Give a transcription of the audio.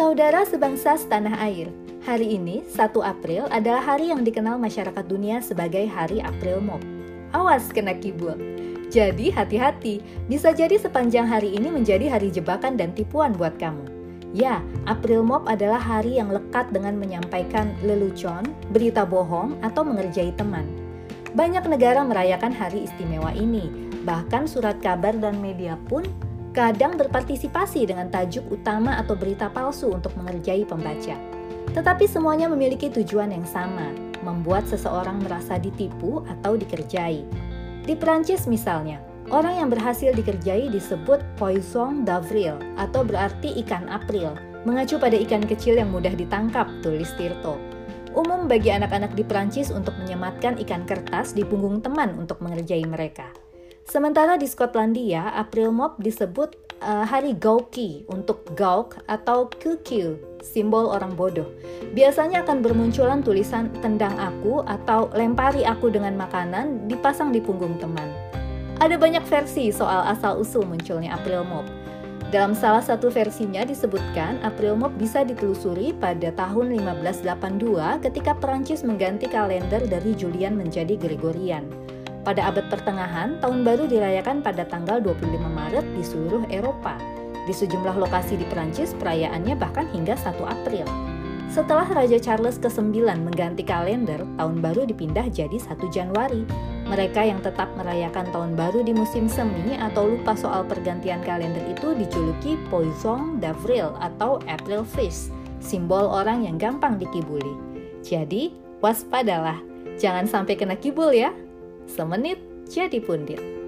Saudara sebangsa setanah air, hari ini 1 April adalah hari yang dikenal masyarakat dunia sebagai Hari April Mop. Awas kena kibul. Jadi hati-hati, bisa jadi sepanjang hari ini menjadi hari jebakan dan tipuan buat kamu. Ya, April Mop adalah hari yang lekat dengan menyampaikan lelucon, berita bohong, atau mengerjai teman. Banyak negara merayakan hari istimewa ini, bahkan surat kabar dan media pun kadang berpartisipasi dengan tajuk utama atau berita palsu untuk mengerjai pembaca. Tetapi semuanya memiliki tujuan yang sama, membuat seseorang merasa ditipu atau dikerjai. Di Prancis misalnya, orang yang berhasil dikerjai disebut poisson d'avril atau berarti ikan April, mengacu pada ikan kecil yang mudah ditangkap, tulis Tirto. Umum bagi anak-anak di Prancis untuk menyematkan ikan kertas di punggung teman untuk mengerjai mereka. Sementara di Skotlandia, April Mop disebut uh, hari Gauki untuk Gauk atau QQ, simbol orang bodoh. Biasanya akan bermunculan tulisan tendang aku atau lempari aku dengan makanan dipasang di punggung teman. Ada banyak versi soal asal-usul munculnya April Mop. Dalam salah satu versinya disebutkan April Mop bisa ditelusuri pada tahun 1582 ketika Perancis mengganti kalender dari Julian menjadi Gregorian. Pada abad pertengahan, tahun baru dirayakan pada tanggal 25 Maret di seluruh Eropa. Di sejumlah lokasi di Prancis, perayaannya bahkan hingga 1 April. Setelah Raja Charles ke-9 mengganti kalender, tahun baru dipindah jadi 1 Januari. Mereka yang tetap merayakan tahun baru di musim semi atau lupa soal pergantian kalender itu dijuluki Poisson d'Avril atau April Fish, simbol orang yang gampang dikibuli. Jadi, waspadalah, jangan sampai kena kibul ya. Semenit jadi pundit.